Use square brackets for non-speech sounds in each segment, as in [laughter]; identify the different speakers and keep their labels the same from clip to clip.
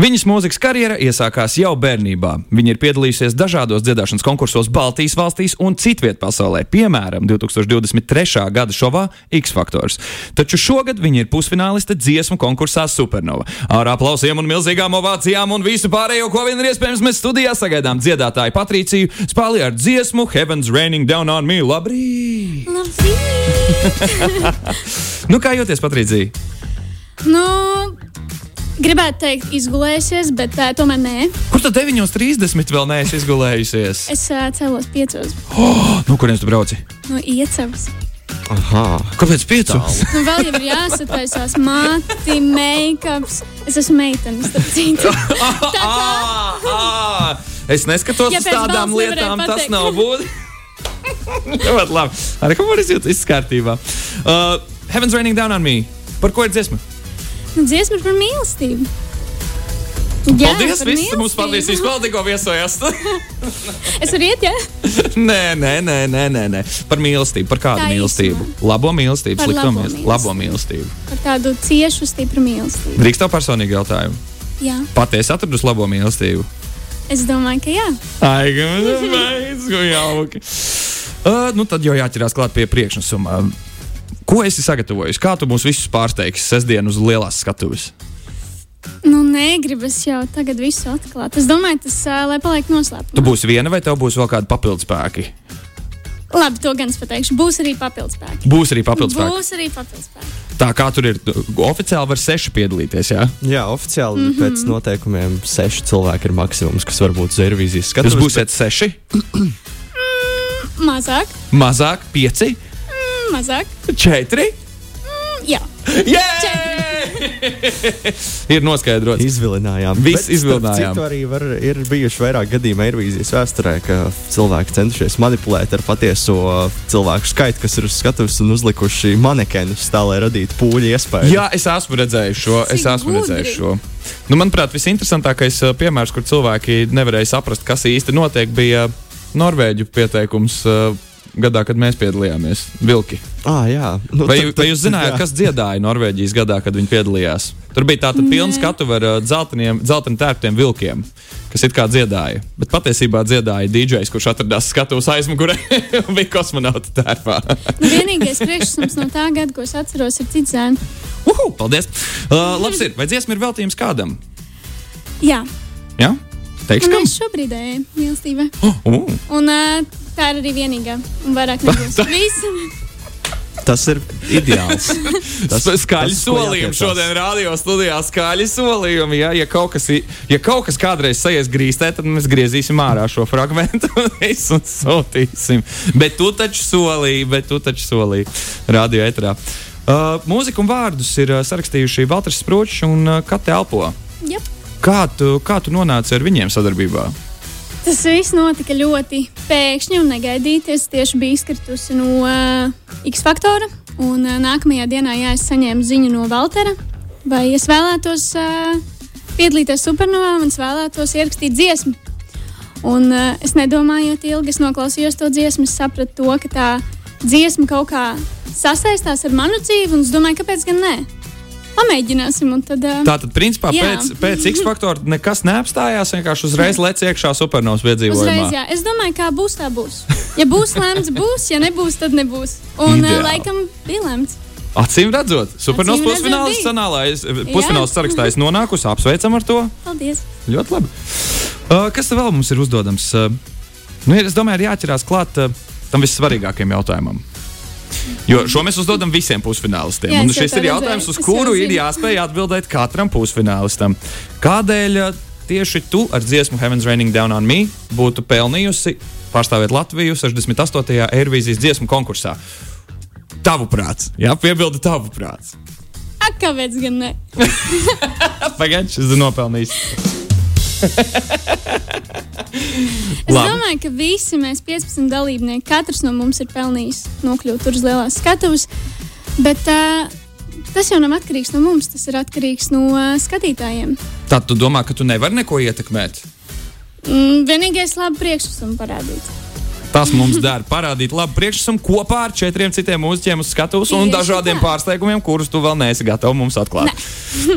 Speaker 1: Viņas mūzikas karjera iesākās jau bērnībā. Viņa ir piedalījusies dažādos dziedāšanas konkursos Baltijas valstīs un citviet pasaulē, piemēram, 2023. gada šovā X Factors. Taču šogad viņa ir pusfināliste dziesmu konkursā Supernova. Ar aplausiem un milzīgām ovācijām un visu pārējo, ko vien ir iespējams, mēs studijā sagaidām dziedātāju Patriciju spēlē ar dziesmu Heaven's Raining Down on Me. Labrīt!
Speaker 2: Labrīt! [laughs]
Speaker 1: Nu, kā jūties, Patricija?
Speaker 2: nu, gribētu teikt, izgulējusies, bet uh, tomēr nē.
Speaker 1: Kur tad 9.30 vēl neesi izgulējusies?
Speaker 2: Es uh, cēlos piecos
Speaker 1: Nu, kurienes tu brauci?
Speaker 2: no iecavas.
Speaker 3: Aha,
Speaker 1: Kāpēc piecos?
Speaker 2: Nu, vēl jau ir jāsataisās mati, make-ups. Es esmu meitene, starp citu. [laughs]
Speaker 1: Ah, ah, es neskatos
Speaker 2: Ja
Speaker 1: uz tādām lietām, tas
Speaker 2: pateikt.
Speaker 1: nav būtiski. [laughs] Ļoti labi. Ar ko var izjūt? Viss kārtībā. Uh, Heaven's Raining Down on Me. Par ko ir dziesma?
Speaker 2: Nu, Dziesma par mīlestību. Jā,
Speaker 1: Paldies! Viss mums vēl tikko viesojās. [laughs]
Speaker 2: Es varu iet, jā?
Speaker 1: nē, nē, nē, nē, nē, nē. Par mīlestību. Par kādu
Speaker 2: Taisnība.
Speaker 1: mīlestību? Labo mīlestību, slikto
Speaker 2: labo
Speaker 1: mīlestību. Labo mīlestību.
Speaker 2: Par tādu ciešu, stipru mīlestību.
Speaker 1: Drīkst tev personīgi jautājumu?
Speaker 2: Jā,
Speaker 1: Patiesi atradusi labo mīlestību.
Speaker 2: es domāju, ka jā.
Speaker 1: Ai, kāpēc? Ko jauki. Uh, nu, tad jau jāķerās klāt pie priekšnesuma. Ko esi sagatavojis? Kā tu mūs visus pārsteigsi sestdien uz lielās skatuves?
Speaker 2: Nu, negribas jau tagad visu atklāt. Es domāju, tas, uh, lai paliek
Speaker 1: Tu
Speaker 2: noslēpums.
Speaker 1: būsi viena vai tev būs vēl kādi papildus spēki?
Speaker 2: Labi, to gan es pateikšu. Būs arī papildus spēki.
Speaker 1: Būs arī papildus spēki.
Speaker 2: Būs arī papildus spēki.
Speaker 1: Tā kā tur ir oficiāli var seši piedalīties. Jā?
Speaker 3: jā, oficiāli mm. -hmm. pēc noteikumiem seši cilvēki ir maksimums, kas var būt uz Eirovīzijas
Speaker 1: Jūs
Speaker 3: skatuves.
Speaker 1: būsiet seši,
Speaker 2: Mazāk,
Speaker 1: mazāk, pieci,
Speaker 2: mm, mazāk.
Speaker 1: četri.
Speaker 2: Mm, Jā,
Speaker 1: ir noskaidrots.
Speaker 3: Izvilinājām.
Speaker 1: Viss izvilinājām.
Speaker 3: citu, arī var, ir bijuši vairāk gadījumi Eirovīzijas vēsturē, ka cilvēki centušies manipulēt ar patieso cilvēku skaitu, kas ir uz skatuves un uzlikuši manekenus tā, lai radītu pūļu iespēju.
Speaker 1: Jā, es esmu redzējis šo. Es esmu redzējis šo. Nu, manuprāt, visinteresantākais uh, piemērs, kur cilvēki nevarēja saprast, kas īsti notiek, bija Norvēģu pieteikums uh, gadā, kad mēs piedalījāmies. Vilki.
Speaker 3: Ah, jā. Nu,
Speaker 1: Vai,
Speaker 3: tad-
Speaker 1: vai jūs zinājāt,
Speaker 3: jā.
Speaker 1: kas dziedāja Norvēģijas gadā, kad viņi piedalījās? Tur bija tāda pilna skatuve ar uh, dzelteniem, dzelteniem tērptiem vilkiem, kas it kā dziedāja. Bet patiesībā dziedāja DJs, kurš atradās skatuves aizmugurē [laughs] un bija kosmonauta tērpā.
Speaker 2: nu, vienīgais priekšstats no tā gada, ko es atceros, ir cits zēns.
Speaker 1: Uhu, paldies! Uh, labs ir, vai dziesma ir veltījums kādam?
Speaker 2: Jā,
Speaker 1: Jā? Teiks,
Speaker 2: un
Speaker 1: kam?
Speaker 2: mēs šobrīd ejam mīlestībai. [gasps]
Speaker 1: Uh,
Speaker 2: Un uh, tā ir arī vienīgā. Un vairāk nebūs. [laughs] Viss.
Speaker 3: Tas ir ideāls. [laughs]
Speaker 1: Tas ir solījumi
Speaker 3: jātiecās.
Speaker 1: šodien, radio studijā. Skaļi solījumi. Ja, ja, kaut kas, ja kaut kas kādreiz sajies grīstē, tad mēs griezīsim ārā šo fragment [laughs] un visu sūtīsim. Bet tu taču solīji, bet tu taču solīji radio etrā. Uh, mūziku un vārdus ir uh, sarakstījuši Valters Sprūčs un uh, Kate Elpo.
Speaker 2: Jep.
Speaker 1: Kā tu, kā tu nonāci ar viņiem sadarbībā?
Speaker 2: Tas viss notika ļoti pēkšņi un negaidīti. Es tieši biju izkritusi no uh, X faktora. Un uh, nākamajā dienā, jā, es saņēmu ziņu no Valtera, vai es vēlētos uh, piedalīties supernovā un es vēlētos ierakstīt dziesmu. Un uh, es nedomājot ilgi, es noklausījos to dziesmu, es sapratu to, ka tā dziesma kaut kā sasaistās ar manu dzīvi, un es domāju, kāpēc gan ne? Pamēģināsim, un tad. Uh,
Speaker 1: Tātad, principā,
Speaker 2: Jā.
Speaker 1: pēc, pēc X faktora nekas neapstājās. Vienkārši uzreiz [laughs] lec iekšā supernovas piedzīvojumā.
Speaker 2: Uzreiz, jā. Es domāju, kā būs, tā būs. Ja būs lemts, būs, ja nebūs, tad nebūs. Un uh,
Speaker 1: Ideāli.
Speaker 2: laikam bija lemts.
Speaker 1: Acīm redzot, supernovas pusfināls sanālais, pusfināls sarakstā es nonākusi, apsveicam ar to.
Speaker 2: Paldies!
Speaker 1: Ļoti labi. Uh, kas vēl mums ir uzdodams? Uh, nu, es domāju, ir jāķerās klāt uh, tam vissvarīgākajam jautājumam. Jo šo mēs uzdodam visiem pusfinālistiem.
Speaker 2: Jā,
Speaker 1: un šis ir jautājums, uz kuru ir jāspēj atbildēt katram pusfinālistam. Kādēļ uh, tieši tu ar dziesmu Heaven's Raining Down on Me būtu pelnījusi pārstāvēt Latviju 68. Eirovīzijas dziesmu konkursā? Tavuprāt, jā, piebildi tavuprāt.
Speaker 2: Ak, kāpēc gan ne? [laughs]
Speaker 1: Pagaidzi, šis ir nopelnījis. [laughs]
Speaker 2: Es domāju, ka visi mēs 15 dalībnieki, katrs no mums ir pelnījis nokļūt tur uz lielās skatuves. Bet uh, tas jau nav atkarīgs no mums, tas ir atkarīgs no uh, skatītājiem.
Speaker 1: Tad tu domā, ka tu nevari neko ietekmēt?
Speaker 2: Mm, vienīgais labi priekšstats parādīt.
Speaker 1: Tas mums [laughs] dara parādīt labu priekšstatu kopā ar četriem citiem mūziķiem uz skatuves un dažādiem pārsteigumiem, kurus tu vēl neesi gatavs mums atklāt.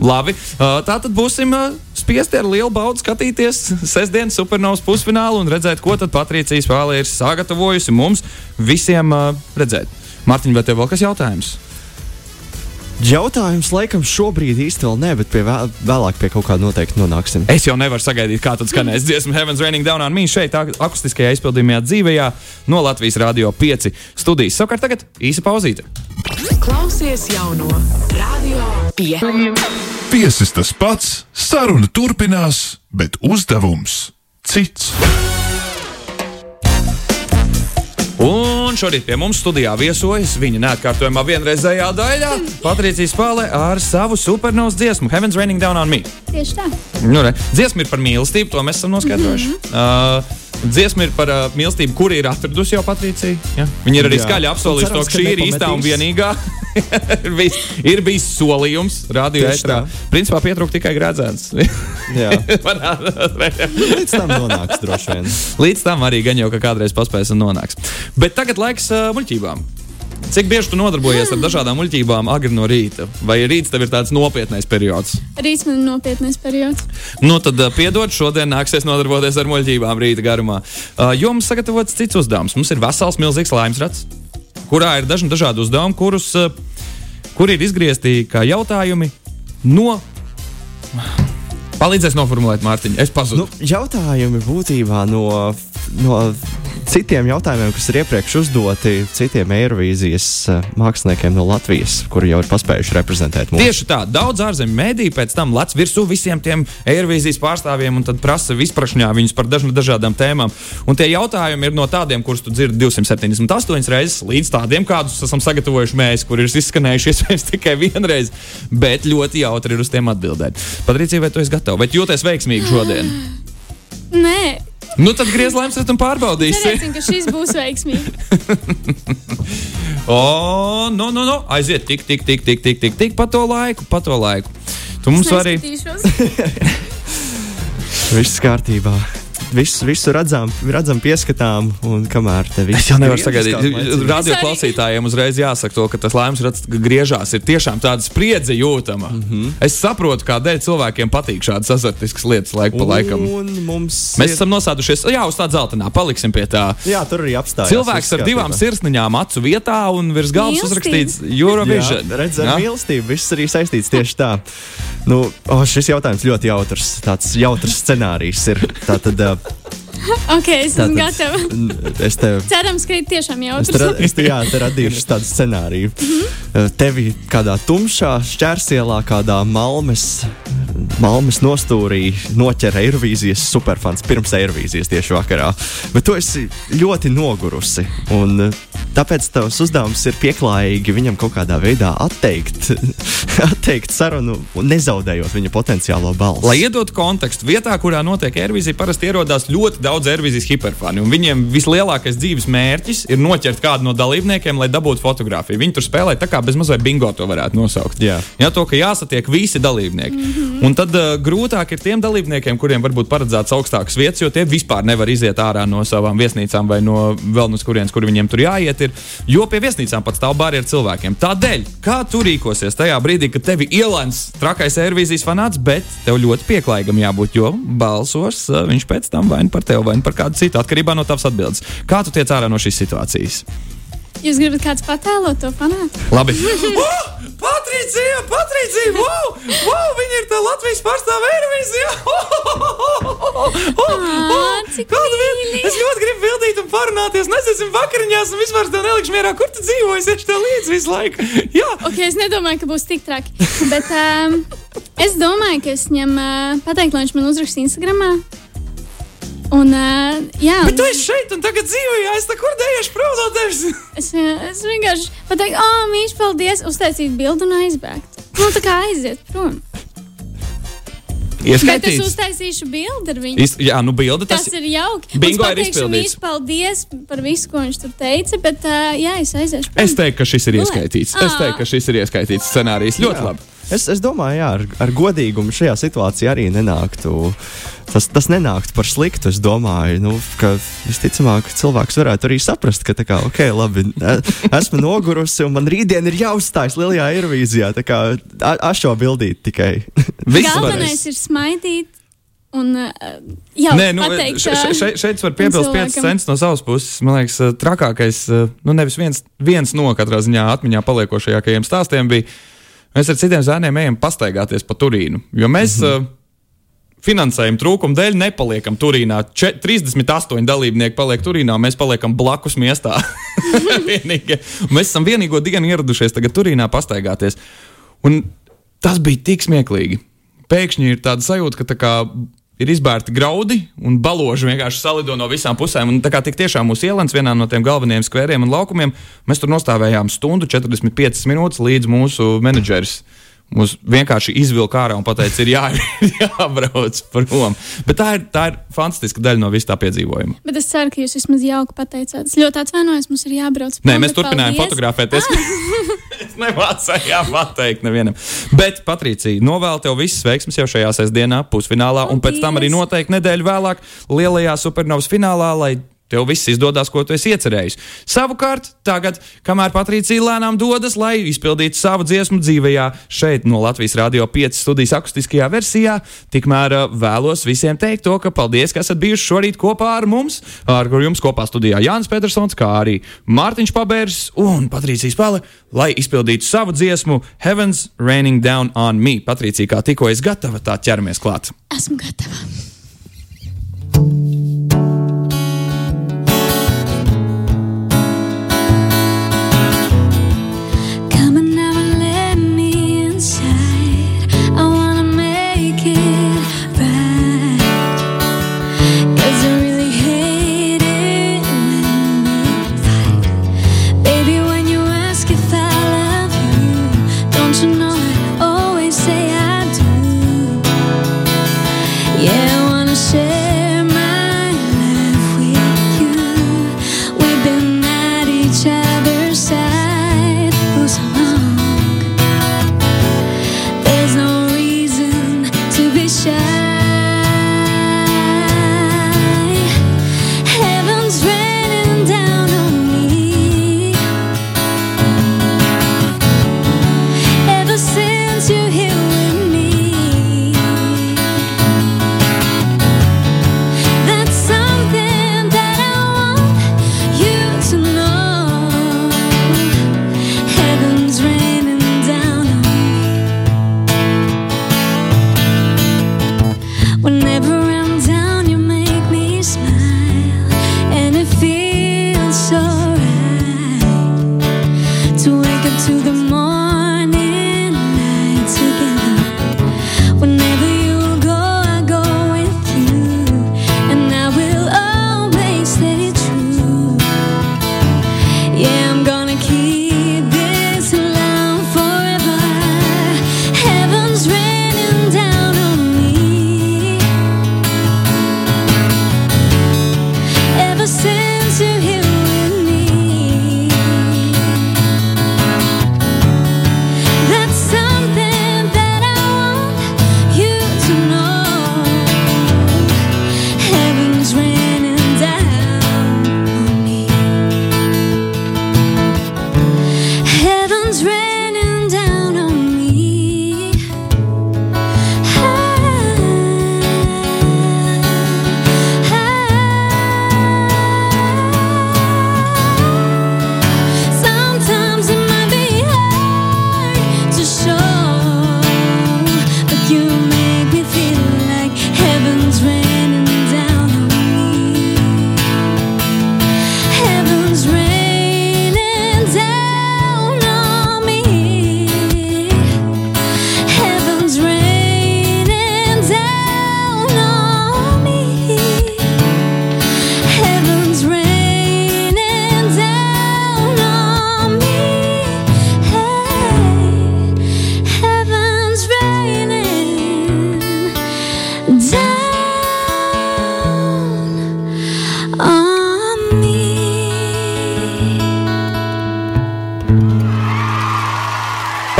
Speaker 1: Labi, uh, tā tad būsim spiesti ar lielu baudu skatīties sestdienas supernovas pusfinālu un redzēt, ko tad Patricija Spāle ir sagatavojusi mums visiem uh, redzēt. Mārtiņ, vai tev vēl kas jautājums?
Speaker 3: Jautājums laikam šobrīd īsti vēl nē, bet pie vēl, vēlāk pie kaut kā noteikti nonāksim.
Speaker 1: Es jau nevaru sagaidīt, kā tad skanēs [laughs] dziesma Heaven's Raining Down on Me šeit, ak- akustiskajā izpildījumā dzīvējā no Latvijas Rādio 5 studijas. Savukārt tagad īsa pauzīte.
Speaker 4: Klausies jauno Radio 5.
Speaker 5: Viesis tas pats, saruna turpinās, bet uzdevums cits.
Speaker 1: Un šorīt pie mums studijā viesojas viņa neatkārtojamā vienreizējā daļā Patricija Spāle ar savu supernovas dziesmu Heaven's Raining Down on Me.
Speaker 2: Tieši tā.
Speaker 1: Nu, re, dziesma ir par mīlestību, to mēs esam noskaidrojuši. Mm -hmm. uh, dziesma ir par uh, mīlestību, kur ir atradusi jau Patricija. Ja? Viņa ir arī
Speaker 3: Jā.
Speaker 1: skaļi apsolījusi to, ka šī ir īstā un vienīgā. [laughs] ir, bijis, ir bijis solījums, radio ētrā. Principā pietrūka tikai grēdzēns.
Speaker 3: Jā, [laughs] līdz tam nonāks droši vien.
Speaker 1: Līdz tam arī gan jau, ka kādreiz paspēs un nonāks. Bet tagad laiks uh, muļķībām. Cik bieži tu nodarbojies ar dažādām muļķībām agri no rīta? Vai rīts tev ir tāds nopietnais periods?
Speaker 2: Rīts man ir nopietnais periods.
Speaker 1: Nu, tad piedod, šodien nāksies nodarboties ar muļķībām rīta garumā. Jo mums sagatavots cits uzdevums. Mums ir vesels, milzīgs laimes rats, kurā ir dažni dažādi uzdevumi, kurus, kuri ir izgriezti kā jautājumi no. Palīdzēs noformulēt, Mārtiņ, es pazudu.
Speaker 3: Nu, jautājumi būtībā no, no citiem jautājumiem, kas ir iepriekš uzdoti citiem Eirovīzijas eh, māksliniekiem no Latvijas, kuri jau ir paspējuši reprezentēt mūsu
Speaker 1: Tieši tā, daudz ārzemju mēdīju pēc tam lec virsū visiem tiem Eirovīzijas pārstāvjiem un tad prasa visprašņā viņus par dažna, dažādām tēmām. Un tie jautājumi ir no tādiem, kurus tu dzirdi 278 reizes, līdz tādiem, kādus esam sagatavojuši mēs, kur ir izskanējuši iespējams [laughs] tikai vienreiz, bet ļoti jautri ir uz tiem atbildēt. Patricija, vai tu esi gatava? Vai tu jūties veiksmīgi šodien?
Speaker 2: Nē,
Speaker 1: Nu tad griez laimes un pārbaudīsi.
Speaker 2: cerēsim, ka šis būs veiksmīgs. [laughs]
Speaker 1: O, no, no, no, aiziet tik, tik, tik, tik, tik, tik, tik pa to laiku, pa to laiku. Tu mums.
Speaker 2: Neskatīšos. [laughs]
Speaker 3: Viss kārtībā. Visu, visu redzam, redzam, pieskatām, un kamēr te viss
Speaker 1: Es jau nevaru sagaidīt. Radio
Speaker 2: Es
Speaker 1: klausītājiem uzreiz jāsaka, to, ka tas laimes rats griežās. Ir tiešām tāda spriedze jūtama. Mm
Speaker 3: Mhm.
Speaker 1: -hmm. Es saprotu, kādēļ cilvēkiem patīk šādas azartiskas lietas laika pa laikam. Mēs
Speaker 3: ir-
Speaker 1: esam nosēdušies, jā, uz tāda zeltainā, paliksim pie tā.
Speaker 3: Jā, tur arī apstājās.
Speaker 1: Cilvēks ar divām sirsniņām acu vietā un virs galvas
Speaker 2: Mīlestība.
Speaker 1: uzrakstīts Eurovision.
Speaker 3: Jā, redz, ar
Speaker 1: Jā?
Speaker 3: mīlestību viss arī saistīts tieši tā. Nu, oh, šis jautājums ļoti jautrs. Tāds jautrs scenārijs ir. Tātad, uh,
Speaker 2: ok, es esmu gatava.
Speaker 3: es tev.
Speaker 2: Cerams, ka ir tiešām
Speaker 3: Es te, ra-
Speaker 2: jautrs.
Speaker 3: es te, jā, te radīšu tādu scenāriju. Uh, Tevi kādā tumšā šķērsielā, kādā malmes, malmes nostūrī noķer Eirovīzijas superfans pirms Eirovīzijas tieši vakarā. Bet tu esi ļoti nogurusi. Un, tāpēc tavs uzdevums ir pieklājīgi viņam kaut kādā veidā atteikt, [laughs] atteikt sarunu, nezaudējot viņa potenciālo balsi.
Speaker 1: Lai iedotu kontekstu, vietā, kurā notiek aerobīzija, parasti ierodās ļoti daudz aerobīzijas hiperfani. un Viņiem vislielākais dzīves mērķis ir noķert kādu no dalībniekiem, lai dabūtu fotografiju. Viņi tur spēlē tā kā bezmazliet bingo to varētu nosaukt.
Speaker 3: Jā.
Speaker 1: Jā, to, ka jāsatiek visi dalībnieki. Mm -hmm. Un tad uh, grūtāk ir tiem dalībniekiem, kuriem varbūt paredzēts augstākas vietas, jo tie vispār nevar iziet ārā no savām viesnīcām vai no vēl no kurienes, kur viņiem tur jāiet. Ir, jo pie viesnīcām pat stāv barjeras cilvēkiem. Tādēļ, kā tu rīkosies tajā brīdī, kad tevi ielēns trakais aerobīzijas fanāts, bet tev ļoti pieklājīgam jābūt, jo balsos viņš pēc tam vai nu par tevi, vai nu par kādu citu, atkarībā no tavas atbildes. Kā tu tiec ārā no šīs situācijas?
Speaker 2: Jūs gribat kāds patēlot to fanātu?
Speaker 1: Labi. [laughs] Patricija, Patricija, wow, wow, viņa ir tā Latvijas pārstāve Eirovīzijā.
Speaker 2: Ā, cik
Speaker 1: Kāda vieta?
Speaker 2: mīļi.
Speaker 1: Es ļoti gribu bildīt un parunāties. Esam vakariņās un vispār tev nelikšu mierā, kur tu dzīvo. Es ešu tev līdzi visu laiku. Jā.
Speaker 2: Ok, es nedomāju, ka būs tik traki. Bet um, es domāju, ka es viņam uh, pateiktu, lai viņš man uzraksta Instagram. Un, uh, jā,
Speaker 1: Bet tu esi šeit un tagad dzīvoji. Es tā kur dēļu prom no tevis. [laughs]
Speaker 2: es, es vienkārši pateiktu, ah, oh, mīļš, paldies, uztaisīt bildi un aizbēgt. Nu, tā kā aiziet prom. Bet es uztaisīšu bildi ar viņu.
Speaker 1: Is, jā, nu bilde tas,
Speaker 2: Tas ir jauki.
Speaker 1: Bingo
Speaker 2: Un
Speaker 1: ir izpildīts.
Speaker 2: paldies par visu, ko viņš tur teica. Bet, uh, jā, es aiziešu prom.
Speaker 1: Es teiktu, ka šis ir ieskaitīts.
Speaker 2: lai-
Speaker 1: Es teiktu, ka šis ir ieskaitīts scenārijs. Ļoti
Speaker 3: Jā.
Speaker 1: labi.
Speaker 3: Es, es domāju, jā, ar, ar godīgumu šajā situācijā arī nenāktu. Tas, tas nenāktu par sliktu. Es domāju, nu, ka visticamāk cilvēks varētu arī saprast, ka, kā, ok, labi, e- esmu nogurusi un man rītdien ir jāuzstājas lielajā aerobīzijā. Tā kā ašo bildīt tikai. [laughs]
Speaker 2: Galvenais ir smaidīt. Un, uh, jā,
Speaker 1: Nē, nu,
Speaker 2: pateikt,
Speaker 1: še, še, še, šeit var piebilst 5
Speaker 2: cilvēkam.
Speaker 1: centus no savas puses. Man liekas, eh, trakākais, nu, nevis viens, viens no katrā ziņā atmiņā paliekošajākajiem stāstiem bija. Mēs ar citiem zēniem ejam pastaigāties pa Turīnu. Jo mēs mm -hmm. uh, finansējuma trūkuma dēļ nepaliekam Turīnā. Če, 38 dalībnieki paliek Turīnā, mēs paliekam blakus miestā. [laughs] Mēs esam vienīgo dienu ieradušies tagad Turīnā pastaigāties. Un tas bija tik smieklīgi. Pēkšņi ir tāda sajūta, ka tā kā ir izbērti graudi un baloži vienkārši salido no visām pusēm. Un tā kā tik tiešām mūsu ielas vienā no tiem galvenajiem skveriem un laukumiem, mēs tur nostājām stundu 45 minūtes līdz mūsu menedžeris. Mums vienkārši izvilka ārā un teica, ir jā, [laughs] jābrauc prom. Bet tā ir, tā ir fantastiska daļa no vis tā piedzīvojuma.
Speaker 2: Bet es ceru, ka jūs vismaz jauki pateicāt. Es ļoti atvainojos, mums ir jābrauc.
Speaker 1: Nē,
Speaker 2: prom,
Speaker 1: mēs
Speaker 2: bet
Speaker 1: turpinājām
Speaker 2: paldies.
Speaker 1: fotografēties. [laughs] es nemācīju pateikt nevienam. Bet, Patricija, novēlu tev visas veiksmes jau šajā sestdienā, pusfinālā, un pēc tam arī
Speaker 2: Paldies.
Speaker 1: noteikti nedēļu vēlāk lielajā supernovas finālā, lai tev viss izdodas, ko tu esi iecerējis. Savukārt, tagad, kamēr Patricija lēnām dodas, lai izpildītu savu dziesmu dzīvajā, šeit no Latvijas Rādio 5 studijas akustiskajā versijā, tikmēr ā, vēlos visiem teikt to, ka paldies, ka esat bijuši šorīt kopā ar mums, ar kur jums kopā studijā Jānis Petersons, kā arī Mārtiņš Pabērs un Patricija Spāle, lai izpildītu savu dziesmu Heavens Raining Down on Me. Patricija, kā tikko es gatava, tā ķeramies klāt.
Speaker 2: Esmu gatava.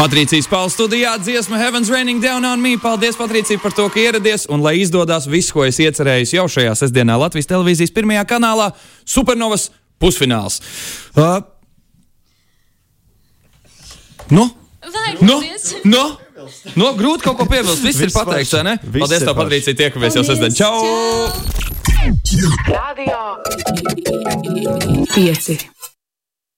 Speaker 1: Patricijas Pauls studijā dziesma Heaven's Raining Down on Me. Paldies, Patricija, par to, ka ieradies un lai izdodas viss, ko es iecerēju jau šajā sestdienā Latvijas televīzijas pirmajā kanālā - Supernovas pusfināls. Uh, nu?
Speaker 2: Vai
Speaker 1: Nu, nu, nu, grūti kaut ko piebilst. Viss ir
Speaker 3: Viss
Speaker 1: pateikts, vai ne? Paldies,
Speaker 3: ir
Speaker 1: tev, Patricija, tiekamies jau sestdien. Čau!
Speaker 2: čau!
Speaker 4: Radio 5.